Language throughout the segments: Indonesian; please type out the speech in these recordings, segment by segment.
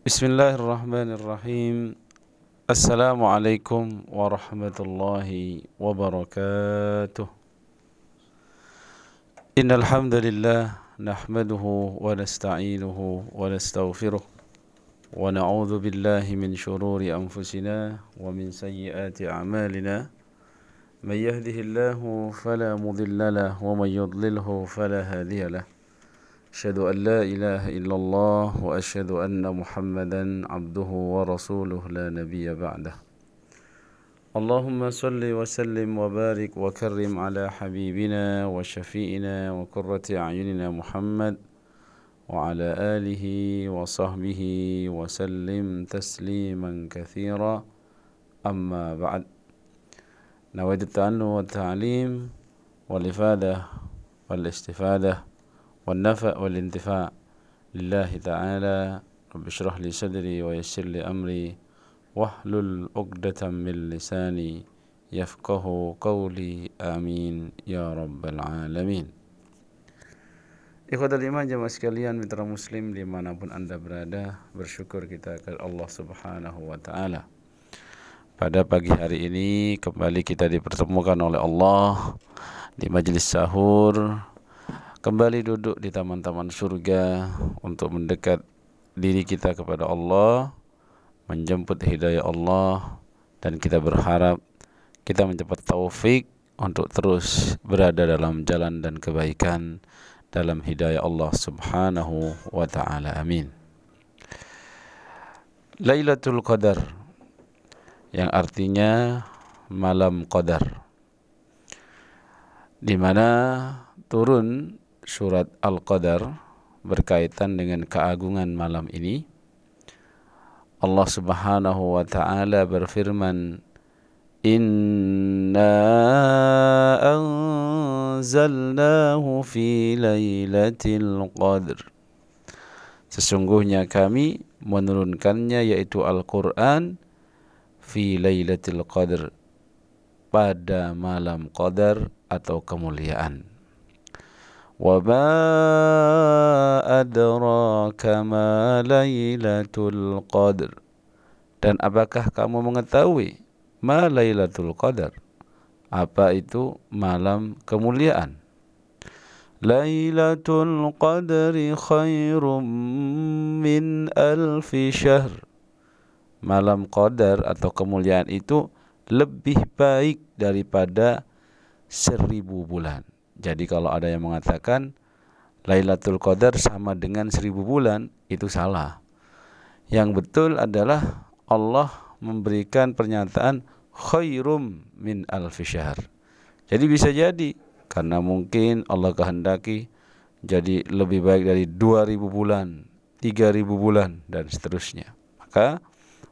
بسم الله الرحمن الرحيم. السلام عليكم ورحمة الله وبركاته. إن الحمد لله نحمده ونستعينه ونستغفره ونعوذ بالله من شرور أنفسنا ومن سيئات أعمالنا. من يهده الله فلا مضل له ومن يضلله فلا هادي له. أشهد أن لا إله إلا الله وأشهد أن محمدا عبده ورسوله لا نبي بعده. اللهم صل وسلم وبارك وكرم على حبيبنا وشفيئنا وقرة أعيننا محمد وعلى آله وصحبه وسلم تسليما كثيرا. أما بعد نود التعلم والتعليم والإفادة والإستفادة والنفع والانتفاع لله تعالى رب اشرح لي صدري ويسر لي أمري واحلل عقدة من لساني يفقه قولي آمين يا رب العالمين Ikhwatul iman jemaah sekalian mitra muslim dimanapun anda berada Bersyukur kita kepada Allah subhanahu wa ta'ala Pada pagi hari ini kembali kita dipertemukan oleh Allah Di majelis sahur kembali duduk di taman-taman surga untuk mendekat diri kita kepada Allah, menjemput hidayah Allah dan kita berharap kita mendapat taufik untuk terus berada dalam jalan dan kebaikan dalam hidayah Allah Subhanahu wa taala. Amin. Lailatul Qadar yang artinya malam qadar di mana turun surat Al-Qadar berkaitan dengan keagungan malam ini. Allah Subhanahu wa taala berfirman, "Inna anzalnahu fi lailatul qadr." Sesungguhnya kami menurunkannya yaitu Al-Qur'an fi lailatul qadr pada malam qadar atau kemuliaan. وما أدراك ما ليلة القدر dan apakah kamu mengetahui ma lailatul qadar apa itu malam kemuliaan Lailatul Qadri khairum min alfi syahr Malam Qadar atau kemuliaan itu lebih baik daripada seribu bulan jadi kalau ada yang mengatakan Lailatul Qadar sama dengan seribu bulan, itu salah. Yang betul adalah Allah memberikan pernyataan khairum min alfi syahr. Jadi bisa jadi karena mungkin Allah kehendaki jadi lebih baik dari 2000 bulan, 3000 bulan dan seterusnya. Maka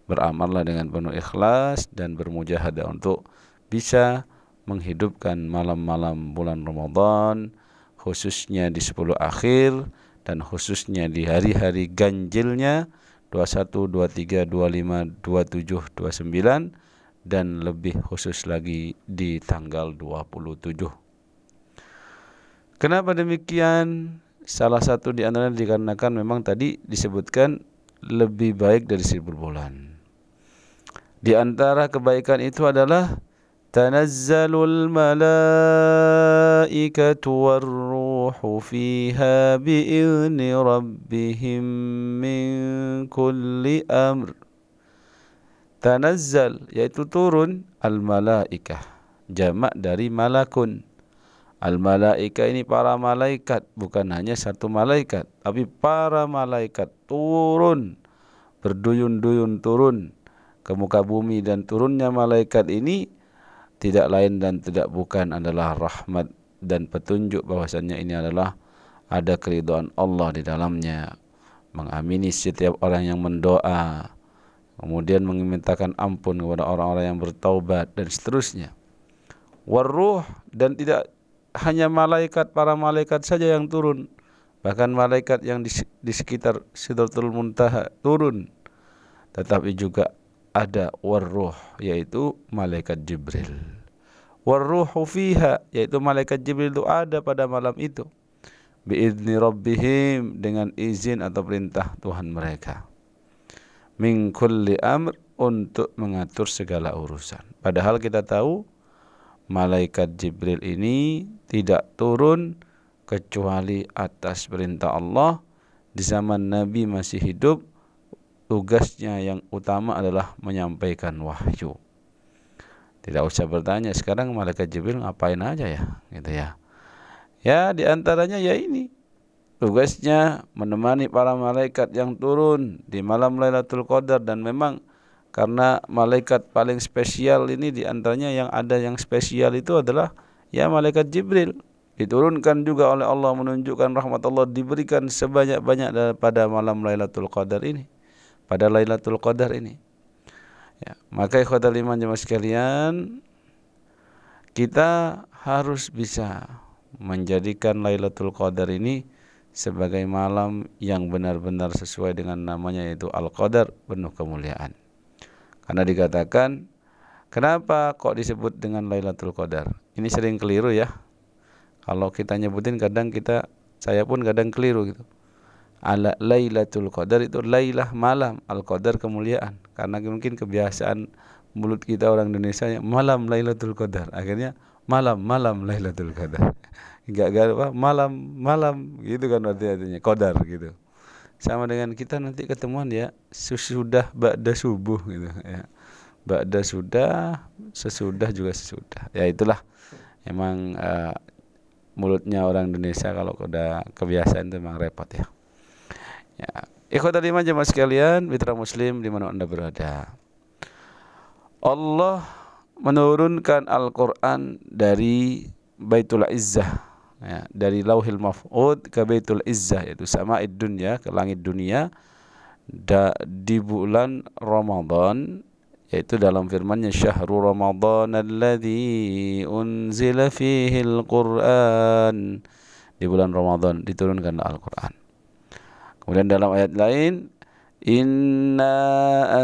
beramallah dengan penuh ikhlas dan bermujahadah untuk bisa menghidupkan malam-malam bulan Ramadan khususnya di 10 akhir dan khususnya di hari-hari ganjilnya 21, 23, 25, 27, 29 dan lebih khusus lagi di tanggal 27. Kenapa demikian? Salah satu di antara dikarenakan memang tadi disebutkan lebih baik dari seribu bulan. Di antara kebaikan itu adalah تنزل الملائكة والروح فيها بإذن ربهم من كل أمر Tanazzal yaitu turun al-malaikah jamak dari malakun al-malaika ini para malaikat bukan hanya satu malaikat tapi para malaikat turun berduyun-duyun turun ke muka bumi dan turunnya malaikat ini tidak lain dan tidak bukan adalah rahmat dan petunjuk bahwasannya ini adalah ada keridhaan Allah di dalamnya. Mengamini setiap orang yang mendoa kemudian memintakan ampun kepada orang-orang yang bertaubat dan seterusnya. Waruh dan tidak hanya malaikat para malaikat saja yang turun. Bahkan malaikat yang di, di sekitar Sidratul Muntaha turun. Tetapi juga ada warruh yaitu malaikat Jibril. Warruhu fiha yaitu malaikat Jibril itu ada pada malam itu. Biizni rabbihim dengan izin atau perintah Tuhan mereka. min kulli amr untuk mengatur segala urusan. Padahal kita tahu malaikat Jibril ini tidak turun kecuali atas perintah Allah di zaman Nabi masih hidup tugasnya yang utama adalah menyampaikan wahyu. Tidak usah bertanya sekarang malaikat Jibril ngapain aja ya, gitu ya. Ya, di antaranya ya ini. Tugasnya menemani para malaikat yang turun di malam Lailatul Qadar dan memang karena malaikat paling spesial ini di antaranya yang ada yang spesial itu adalah ya malaikat Jibril diturunkan juga oleh Allah menunjukkan rahmat Allah diberikan sebanyak-banyak pada malam Lailatul Qadar ini pada Lailatul Qadar ini. Ya, maka ikhwatal iman jemaah sekalian, kita harus bisa menjadikan Lailatul Qadar ini sebagai malam yang benar-benar sesuai dengan namanya yaitu Al-Qadar penuh kemuliaan. Karena dikatakan kenapa kok disebut dengan Lailatul Qadar? Ini sering keliru ya. Kalau kita nyebutin kadang kita saya pun kadang keliru gitu ala Lailatul Qadar itu lailah malam al Qadar kemuliaan. Karena mungkin kebiasaan mulut kita orang Indonesia malam Lailatul Qadar. Akhirnya malam malam Lailatul Qadar. Enggak enggak apa malam malam gitu kan artinya artinya Qadar gitu. Sama dengan kita nanti ketemuan ya sesudah ba'da subuh gitu ya. Ba'da sudah sesudah juga sesudah. Ya itulah. Emang uh, mulutnya orang Indonesia kalau udah kebiasaan itu memang repot ya Ya. Ikhwatal iman jemaah sekalian, mitra muslim di mana Anda berada. Allah menurunkan Al-Qur'an dari Baitul Izzah ya, dari Lauhil Mahfud ke Baitul Izzah yaitu sama dunia ke langit dunia da, di bulan Ramadan yaitu dalam firman-Nya syahrul Ramadan alladzi unzila fihi al-Qur'an di bulan Ramadan diturunkan Al-Qur'an Kemudian dalam ayat lain Inna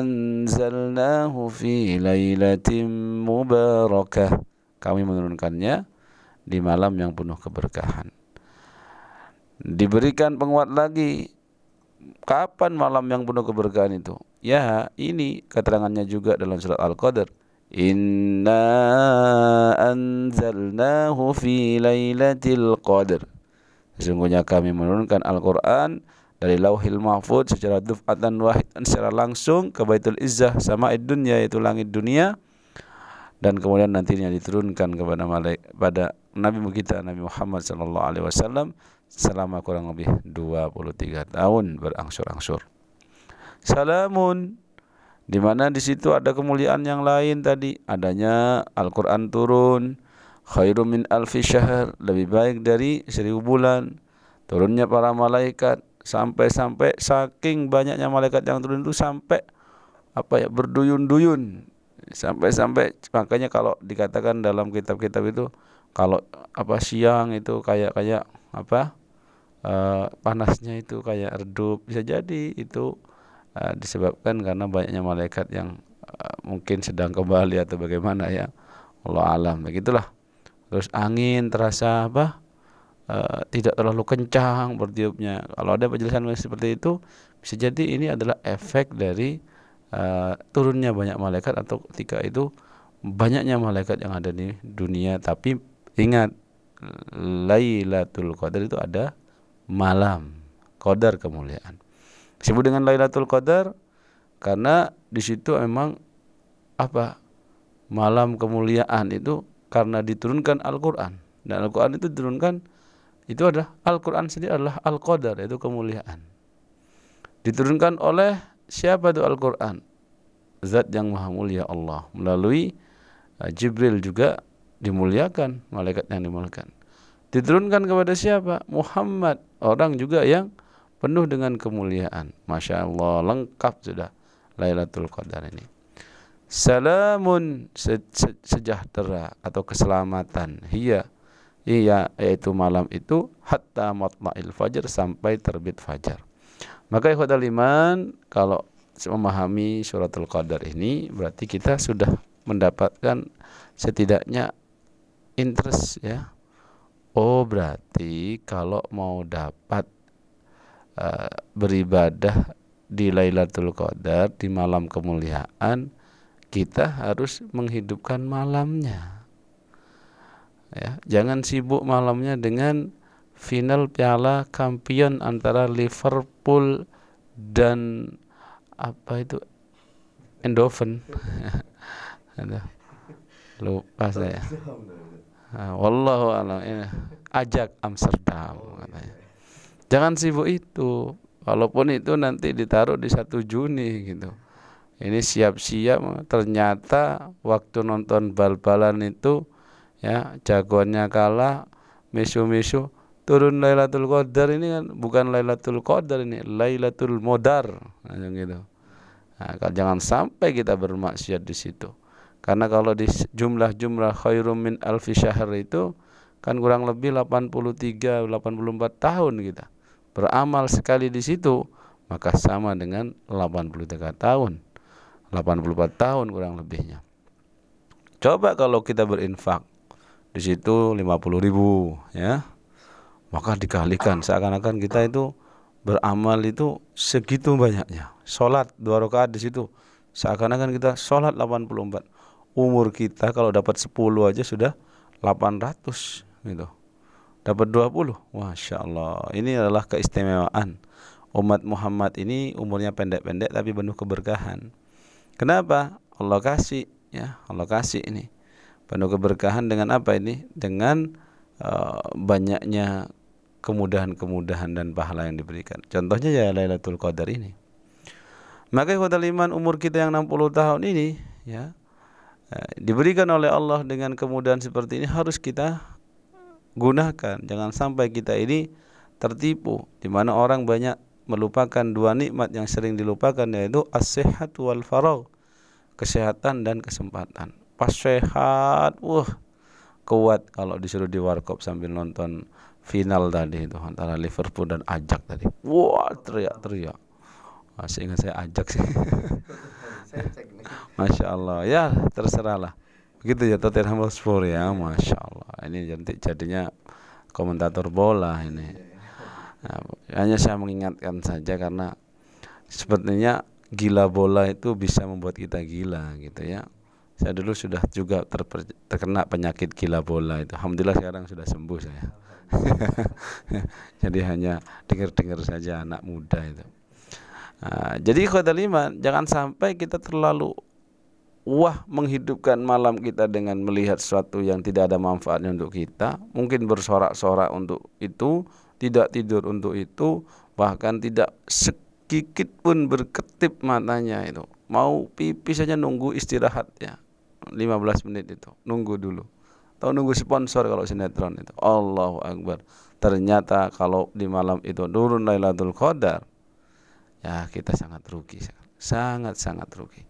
anzalnahu fi lailatin mubarakah. Kami menurunkannya di malam yang penuh keberkahan. Diberikan penguat lagi kapan malam yang penuh keberkahan itu? Ya, ini keterangannya juga dalam surat Al-Qadr. Inna anzalnahu fi lailatul qadr. Sesungguhnya kami menurunkan Al-Qur'an dari lauhil mahfud secara duf'atan wahidan secara langsung ke Baitul Izzah sama dunia yaitu langit dunia. Dan kemudian nantinya diturunkan kepada malaik pada Nabi kita Nabi Muhammad sallallahu alaihi wasallam selama kurang lebih 23 tahun berangsur-angsur. Salamun. Di mana di situ ada kemuliaan yang lain tadi. Adanya Al-Qur'an turun khairum min alfi syahr lebih baik dari seribu bulan turunnya para malaikat sampai-sampai saking banyaknya malaikat yang turun itu sampai apa ya berduyun-duyun. Sampai-sampai makanya kalau dikatakan dalam kitab-kitab itu kalau apa siang itu kayak kayak apa uh, panasnya itu kayak redup bisa jadi itu uh, disebabkan karena banyaknya malaikat yang uh, mungkin sedang kembali atau bagaimana ya. Allah alam. Begitulah. Terus angin terasa apa uh, tidak terlalu kencang bertiupnya. Kalau ada penjelasan seperti itu, bisa jadi ini adalah efek dari uh, turunnya banyak malaikat atau ketika itu banyaknya malaikat yang ada di dunia. Tapi ingat, Lailatul Qadar itu ada malam, Qadar kemuliaan. Disebut dengan Lailatul Qadar karena di situ memang apa malam kemuliaan itu karena diturunkan Al-Qur'an dan Al-Qur'an itu diturunkan itu adalah Al-Quran sendiri adalah Al-Qadar itu kemuliaan. Diturunkan oleh siapa itu Al-Quran? Zat yang maha mulia Allah. Melalui uh, Jibril juga dimuliakan malaikat yang dimuliakan. Diturunkan kepada siapa? Muhammad orang juga yang penuh dengan kemuliaan. Masya Allah lengkap sudah Lailatul Qadar ini. Salamun se se sejahtera atau keselamatan. Hiya Iya, yaitu malam itu hatta matma'il fajar sampai terbit fajar. Maka ikhwatal iman, kalau memahami suratul qadar ini berarti kita sudah mendapatkan setidaknya interest ya. Oh, berarti kalau mau dapat uh, beribadah di Lailatul Qadar di malam kemuliaan kita harus menghidupkan malamnya ya jangan sibuk malamnya dengan final Piala Kampion antara Liverpool dan apa itu Endoven lupa saya Nah, wallahu a'lam. Ajak Amsterdam katanya. Jangan sibuk itu. Walaupun itu nanti ditaruh di satu Juni gitu. Ini siap-siap ternyata waktu nonton bal-balan itu ya jagoannya kalah misu-misu turun Lailatul Qadar ini kan bukan Lailatul Qadar ini Lailatul Modar nah, gitu. Nah, jangan sampai kita bermaksiat di situ. Karena kalau di jumlah-jumlah khairum min alfi syahr itu kan kurang lebih 83 84 tahun kita. Beramal sekali di situ maka sama dengan 83 tahun. 84 tahun kurang lebihnya. Coba kalau kita berinfak di situ 50 ribu ya maka dikalikan seakan-akan kita itu beramal itu segitu banyaknya sholat dua rakaat di situ seakan-akan kita sholat 84 umur kita kalau dapat 10 aja sudah 800 gitu. Dapat 20. Masya Allah. Ini adalah keistimewaan. Umat Muhammad ini umurnya pendek-pendek tapi penuh keberkahan. Kenapa? Allah kasih ya, Allah kasih ini. Penuh keberkahan dengan apa ini? Dengan uh, banyaknya kemudahan-kemudahan dan pahala yang diberikan. Contohnya ya Lailatul Qadar ini. Maka ikhwatal iman umur kita yang 60 tahun ini ya Eh, diberikan oleh Allah dengan kemudahan seperti ini harus kita gunakan. Jangan sampai kita ini tertipu di mana orang banyak melupakan dua nikmat yang sering dilupakan yaitu as-sehat wal faragh. Kesehatan dan kesempatan. Pas sehat, wah kuat kalau disuruh di warkop sambil nonton final tadi itu antara Liverpool dan Ajak tadi. Wah, teriak-teriak. Masih ingat saya Ajak sih. Masya Allah. Ya terserahlah begitu ya Tottenham Hotspur ya. Masya Allah. Ini nanti jadinya komentator bola ini. Nah, hanya saya mengingatkan saja karena sepertinya gila bola itu bisa membuat kita gila gitu ya saya dulu sudah juga terkena penyakit gila bola itu alhamdulillah sekarang sudah sembuh saya jadi hanya dengar-dengar saja anak muda itu Nah, jadi khotbah iman jangan sampai kita terlalu wah menghidupkan malam kita dengan melihat sesuatu yang tidak ada manfaatnya untuk kita, mungkin bersorak-sorak untuk itu, tidak tidur untuk itu, bahkan tidak sedikit pun berketip matanya itu. Mau pipis saja nunggu istirahat ya. 15 menit itu, nunggu dulu. Tahu nunggu sponsor kalau sinetron itu. Allahu Akbar. Ternyata kalau di malam itu turun Lailatul Qadar, ya kita sangat rugi sangat sangat rugi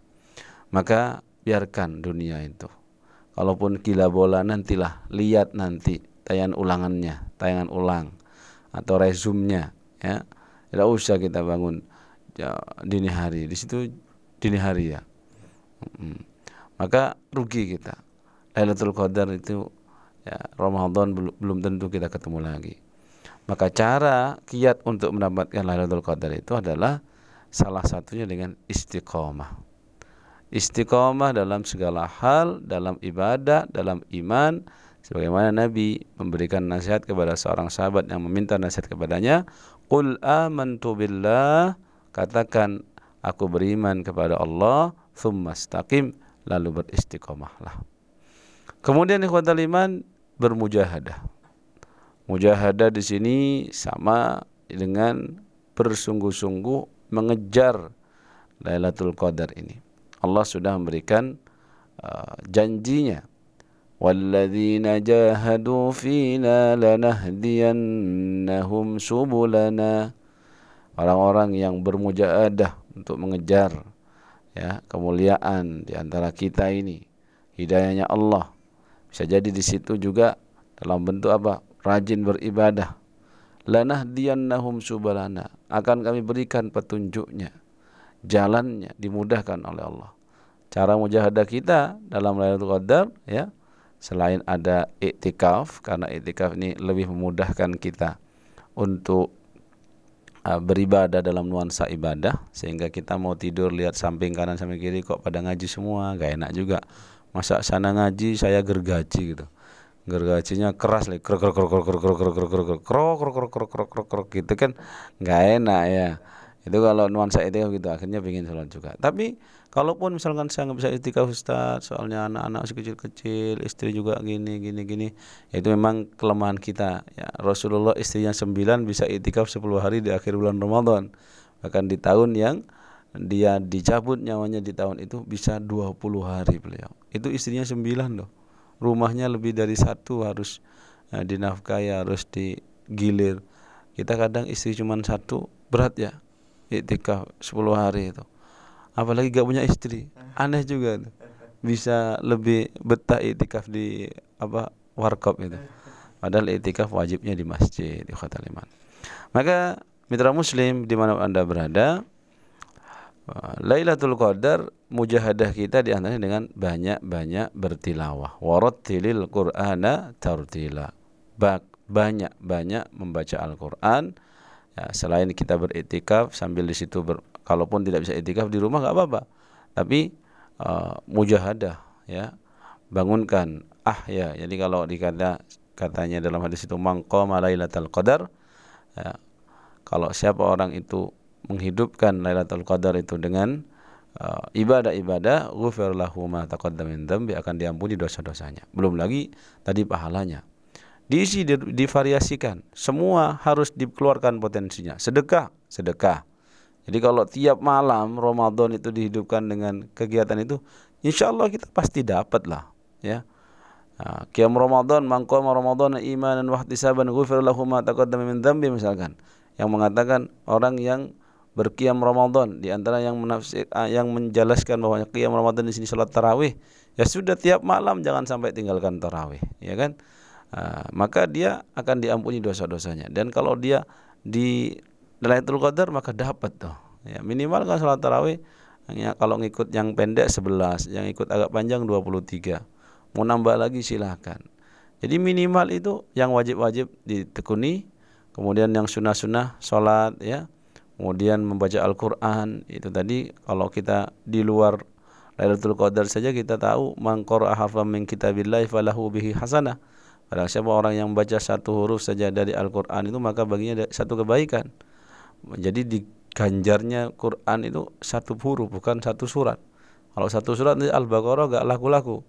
maka biarkan dunia itu kalaupun gila bola nantilah lihat nanti tayangan ulangannya tayangan ulang atau resumnya ya tidak usah kita bangun ya, dini hari di situ dini hari ya hmm. Maka rugi kita. Lailatul Qadar itu ya Ramadan belum, belum tentu kita ketemu lagi. Maka cara kiat untuk mendapatkan Lailatul Qadar itu adalah salah satunya dengan istiqomah. Istiqomah dalam segala hal, dalam ibadah, dalam iman, sebagaimana Nabi memberikan nasihat kepada seorang sahabat yang meminta nasihat kepadanya, "Qul amantu billah," katakan aku beriman kepada Allah, thumma istaqim, lalu beristiqomahlah. Kemudian ikhwatal iman bermujahadah. Mujahadah di sini sama dengan bersungguh-sungguh mengejar Lailatul Qadar ini. Allah sudah memberikan uh, janjinya. Walladzina jahadu fina lanahdiyannahum subulana. Orang-orang yang bermujahadah untuk mengejar ya kemuliaan di antara kita ini. Hidayahnya Allah. Bisa jadi di situ juga dalam bentuk apa? Rajin beribadah. Lanahdiyannahum subalana akan kami berikan petunjuknya. Jalannya dimudahkan oleh Allah. Cara mujahadah kita dalam Lailatul Qadar ya selain ada iktikaf karena iktikaf ini lebih memudahkan kita untuk beribadah dalam nuansa ibadah sehingga kita mau tidur lihat samping kanan samping kiri kok pada ngaji semua gak enak juga masa sana ngaji saya gergaji gitu gergajinya keras lagi krok krok krok krok krok krok krok krok krok krok krok krok krok krok krok gitu kan nggak enak ya itu kalau nuansa itu gitu akhirnya pengen sholat juga tapi kalaupun misalkan saya nggak bisa itikaf Ustaz soalnya anak-anak masih kecil-kecil istri juga gini gini gini ya itu memang kelemahan kita. Ya Rasulullah istrinya sembilan bisa itikaf 10 hari di akhir bulan Ramadan. Bahkan di tahun yang dia dicabut nyawanya di tahun itu bisa 20 hari beliau. Itu istrinya sembilan loh. Rumahnya lebih dari satu harus uh, dinafkahi harus digilir. Kita kadang istri cuma satu berat ya iktikaf 10 hari itu apalagi gak punya istri aneh juga tuh. bisa lebih betah iktikaf di apa warkop itu padahal iktikaf wajibnya di masjid di kota Liman maka mitra muslim di mana anda berada Lailatul Qadar mujahadah kita di antaranya dengan banyak-banyak bertilawah. Warattilil Qur'ana tartila. Banyak-banyak membaca Al-Qur'an. Ya, selain kita beriktikaf sambil di situ ber, kalaupun tidak bisa iktikaf di rumah nggak apa-apa. Tapi uh, mujahadah ya. Bangunkan ah ya. Jadi kalau dikata katanya dalam hadis itu mangqama lailatul qadar ya, kalau siapa orang itu menghidupkan Lailatul Qadar itu dengan uh, ibadah-ibadah ghufir lahu ma taqaddama akan diampuni dosa-dosanya. Belum lagi tadi pahalanya. Diisi di, divariasikan. Semua harus dikeluarkan potensinya. Sedekah, sedekah. Jadi kalau tiap malam Ramadan itu dihidupkan dengan kegiatan itu, insya Allah kita pasti dapat lah, ya. Nah, Qiyam Ramadan, mangqama Ramadan wa ihtisaban ghufir lahu ma taqaddama min dzambi misalkan. Yang mengatakan orang yang berkiam Ramadan di antara yang menafsir ah, yang menjelaskan bahwa kiam Ramadan di sini salat tarawih ya sudah tiap malam jangan sampai tinggalkan tarawih ya kan uh, maka dia akan diampuni dosa-dosanya dan kalau dia di Lailatul Qadar maka dapat tuh. Ya minimal kan salat tarawih hanya kalau ngikut yang pendek 11 yang ikut agak panjang 23 mau nambah lagi silahkan. Jadi minimal itu yang wajib-wajib ditekuni. Kemudian yang sunnah-sunnah sholat ya. Kemudian membaca Al-Qur'an itu tadi. Kalau kita di luar Lailatul Qadar saja kita tahu man qara'a min kitabillahi falahu bihi hasanah. Barang siapa orang yang membaca satu huruf saja dari Al-Qur'an itu maka baginya satu kebaikan. Jadi di ganjarnya Quran itu satu huruf bukan satu surat. Kalau satu surat nanti Al-Baqarah gak laku-laku.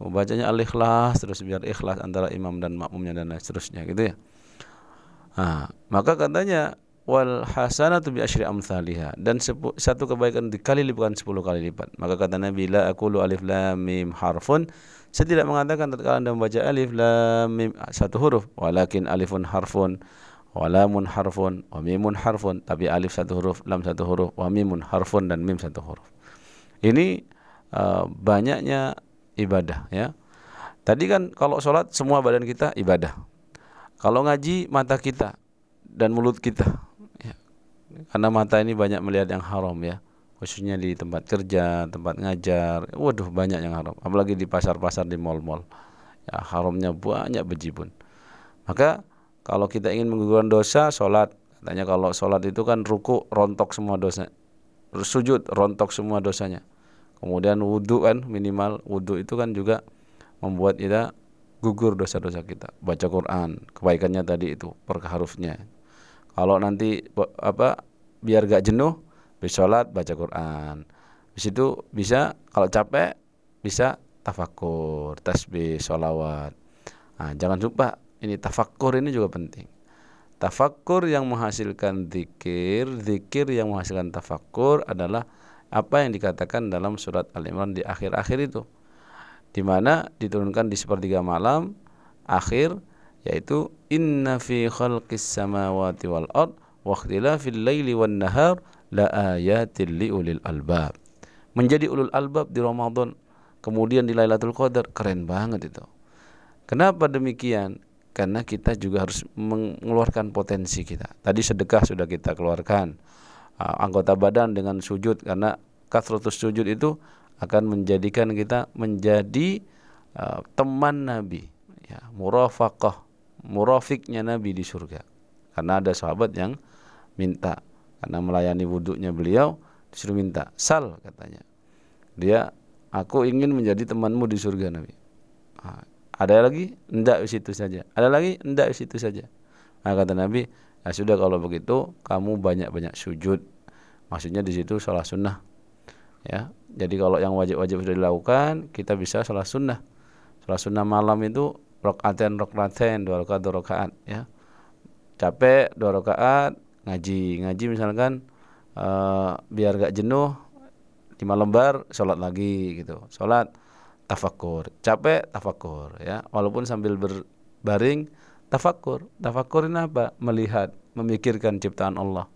Bacanya Al-Ikhlas terus biar ikhlas antara imam dan makmumnya dan lain seterusnya gitu ya. Nah, maka katanya wal hasanatu bi asyri amsalihha dan satu kebaikan dikali bukan sepuluh kali lipat maka kata Nabi la aqulu alif lam mim harfun saya tidak mengatakan tatkala Anda membaca alif lam mim satu huruf walakin alifun harfun walamun harfun wa mimun harfun tapi alif satu huruf lam satu huruf wa mimun harfun dan mim satu huruf. Ini uh, banyaknya ibadah ya. Tadi kan kalau sholat semua badan kita ibadah. Kalau ngaji mata kita dan mulut kita karena mata ini banyak melihat yang haram ya. Khususnya di tempat kerja, tempat ngajar, waduh banyak yang haram. Apalagi di pasar-pasar di mall-mall, ya haramnya banyak bejibun. Maka kalau kita ingin menggugurkan dosa, sholat, katanya kalau sholat itu kan ruku rontok semua dosa, sujud rontok semua dosanya. Kemudian wudhu kan minimal wudhu itu kan juga membuat kita gugur dosa-dosa kita. Baca Quran, kebaikannya tadi itu per hurufnya. Kalau nanti apa biar gak jenuh bisa sholat baca Quran di situ bisa kalau capek bisa tafakur tasbih sholawat nah, jangan lupa ini tafakur ini juga penting tafakur yang menghasilkan zikir zikir yang menghasilkan tafakur adalah apa yang dikatakan dalam surat Al-Imran di akhir-akhir itu di mana diturunkan di sepertiga malam akhir yaitu inna fi khalqis samawati wal ard wa ikhtilafil laili wan nahar la ayatil liulil albab. Menjadi ulul albab di Ramadan, kemudian di Lailatul Qadar keren banget itu. Kenapa demikian? Karena kita juga harus mengeluarkan potensi kita. Tadi sedekah sudah kita keluarkan. Anggota badan dengan sujud karena kasratus sujud itu akan menjadikan kita menjadi teman Nabi, ya, murafaqah, murafiknya Nabi di surga. Karena ada sahabat yang minta karena melayani wudhunya beliau disuruh minta sal katanya dia aku ingin menjadi temanmu di surga Nabi ada lagi? Enggak di situ saja. Ada lagi? Enggak di situ saja. Nah, kata Nabi ya sudah kalau begitu kamu banyak-banyak sujud. Maksudnya di situ sholat sunnah. Ya jadi kalau yang wajib-wajib sudah dilakukan kita bisa sholat sunnah. Sholat sunnah malam itu rokaaten rokaaten dua rakaat dua rakaat ya. Capek dua rakaat ngaji. Ngaji misalkan uh, biar gak jenuh lima lembar sholat lagi gitu. Sholat tafakur capek tafakur ya. Walaupun sambil berbaring tafakur tafakur ini apa? Melihat memikirkan ciptaan Allah.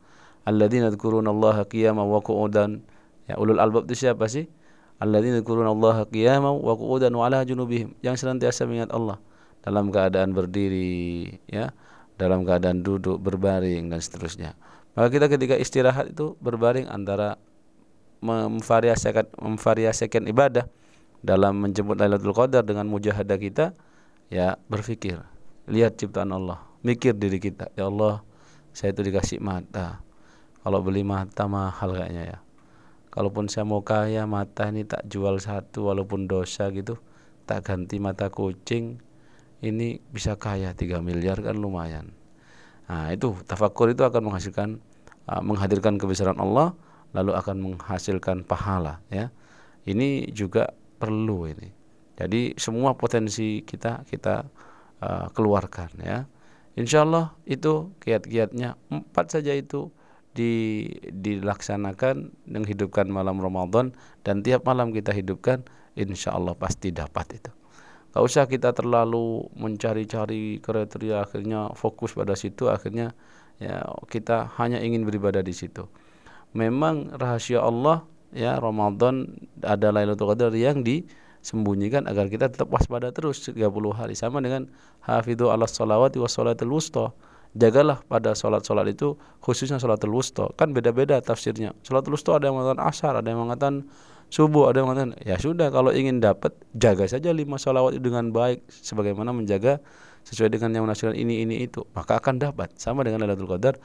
Alladzina yadhkuruna Allah qiyaman wa qu'udan. Ya ulul albab itu siapa sih? Alladzina yadhkuruna Allah qiyaman wa qu'udan wa ala junubihim. Yang senantiasa mengingat Allah. Dalam keadaan berdiri ya. Dalam keadaan duduk, berbaring dan seterusnya. Maka kita ketika istirahat itu berbaring antara memvariasikan memvariasikan ibadah dalam menjemput Lailatul Qadar dengan mujahadah kita ya berpikir, lihat ciptaan Allah, mikir diri kita, ya Allah, saya itu dikasih mata. Kalau beli mata mahal kayaknya ya. Kalaupun saya mau kaya mata ini tak jual satu walaupun dosa gitu, tak ganti mata kucing, ini bisa kaya 3 miliar kan lumayan. Nah, itu tafakur itu akan menghasilkan uh, menghadirkan kebesaran Allah lalu akan menghasilkan pahala ya. Ini juga perlu ini. Jadi semua potensi kita kita uh, keluarkan ya. Insya Allah itu kiat-kiatnya empat saja itu di, dilaksanakan menghidupkan malam Ramadan dan tiap malam kita hidupkan insya Allah pasti dapat itu. Gak usah kita terlalu mencari-cari kriteria akhirnya fokus pada situ akhirnya ya kita hanya ingin beribadah di situ. Memang rahasia Allah ya Ramadan ada Lailatul Qadar yang disembunyikan agar kita tetap waspada terus 30 hari. Sama dengan hafidhu ala salawati wa salatul wusta. Jagalah pada sholat-sholat itu khususnya sholatul wusta. Kan beda-beda tafsirnya. Sholatul wusta ada yang mengatakan asar ada yang mengatakan subuh ada yang mengatakan ya sudah kalau ingin dapat jaga saja lima salawat itu dengan baik sebagaimana menjaga sesuai dengan yang menafsirkan ini ini itu. Maka akan dapat. Sama dengan Lailatul Qadar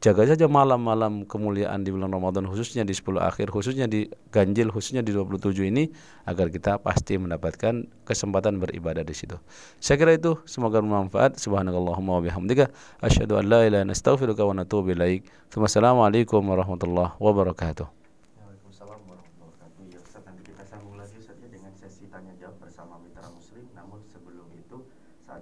jaga saja malam-malam kemuliaan di bulan Ramadan khususnya di 10 akhir khususnya di ganjil khususnya di 27 ini agar kita pasti mendapatkan kesempatan beribadah di situ. Saya kira itu semoga bermanfaat. Subhanakallahumma wa bihamdika asyhadu an la ilaha illa anta astaghfiruka wa atubu ilaik. Wassalamualaikum warahmatullahi wabarakatuh.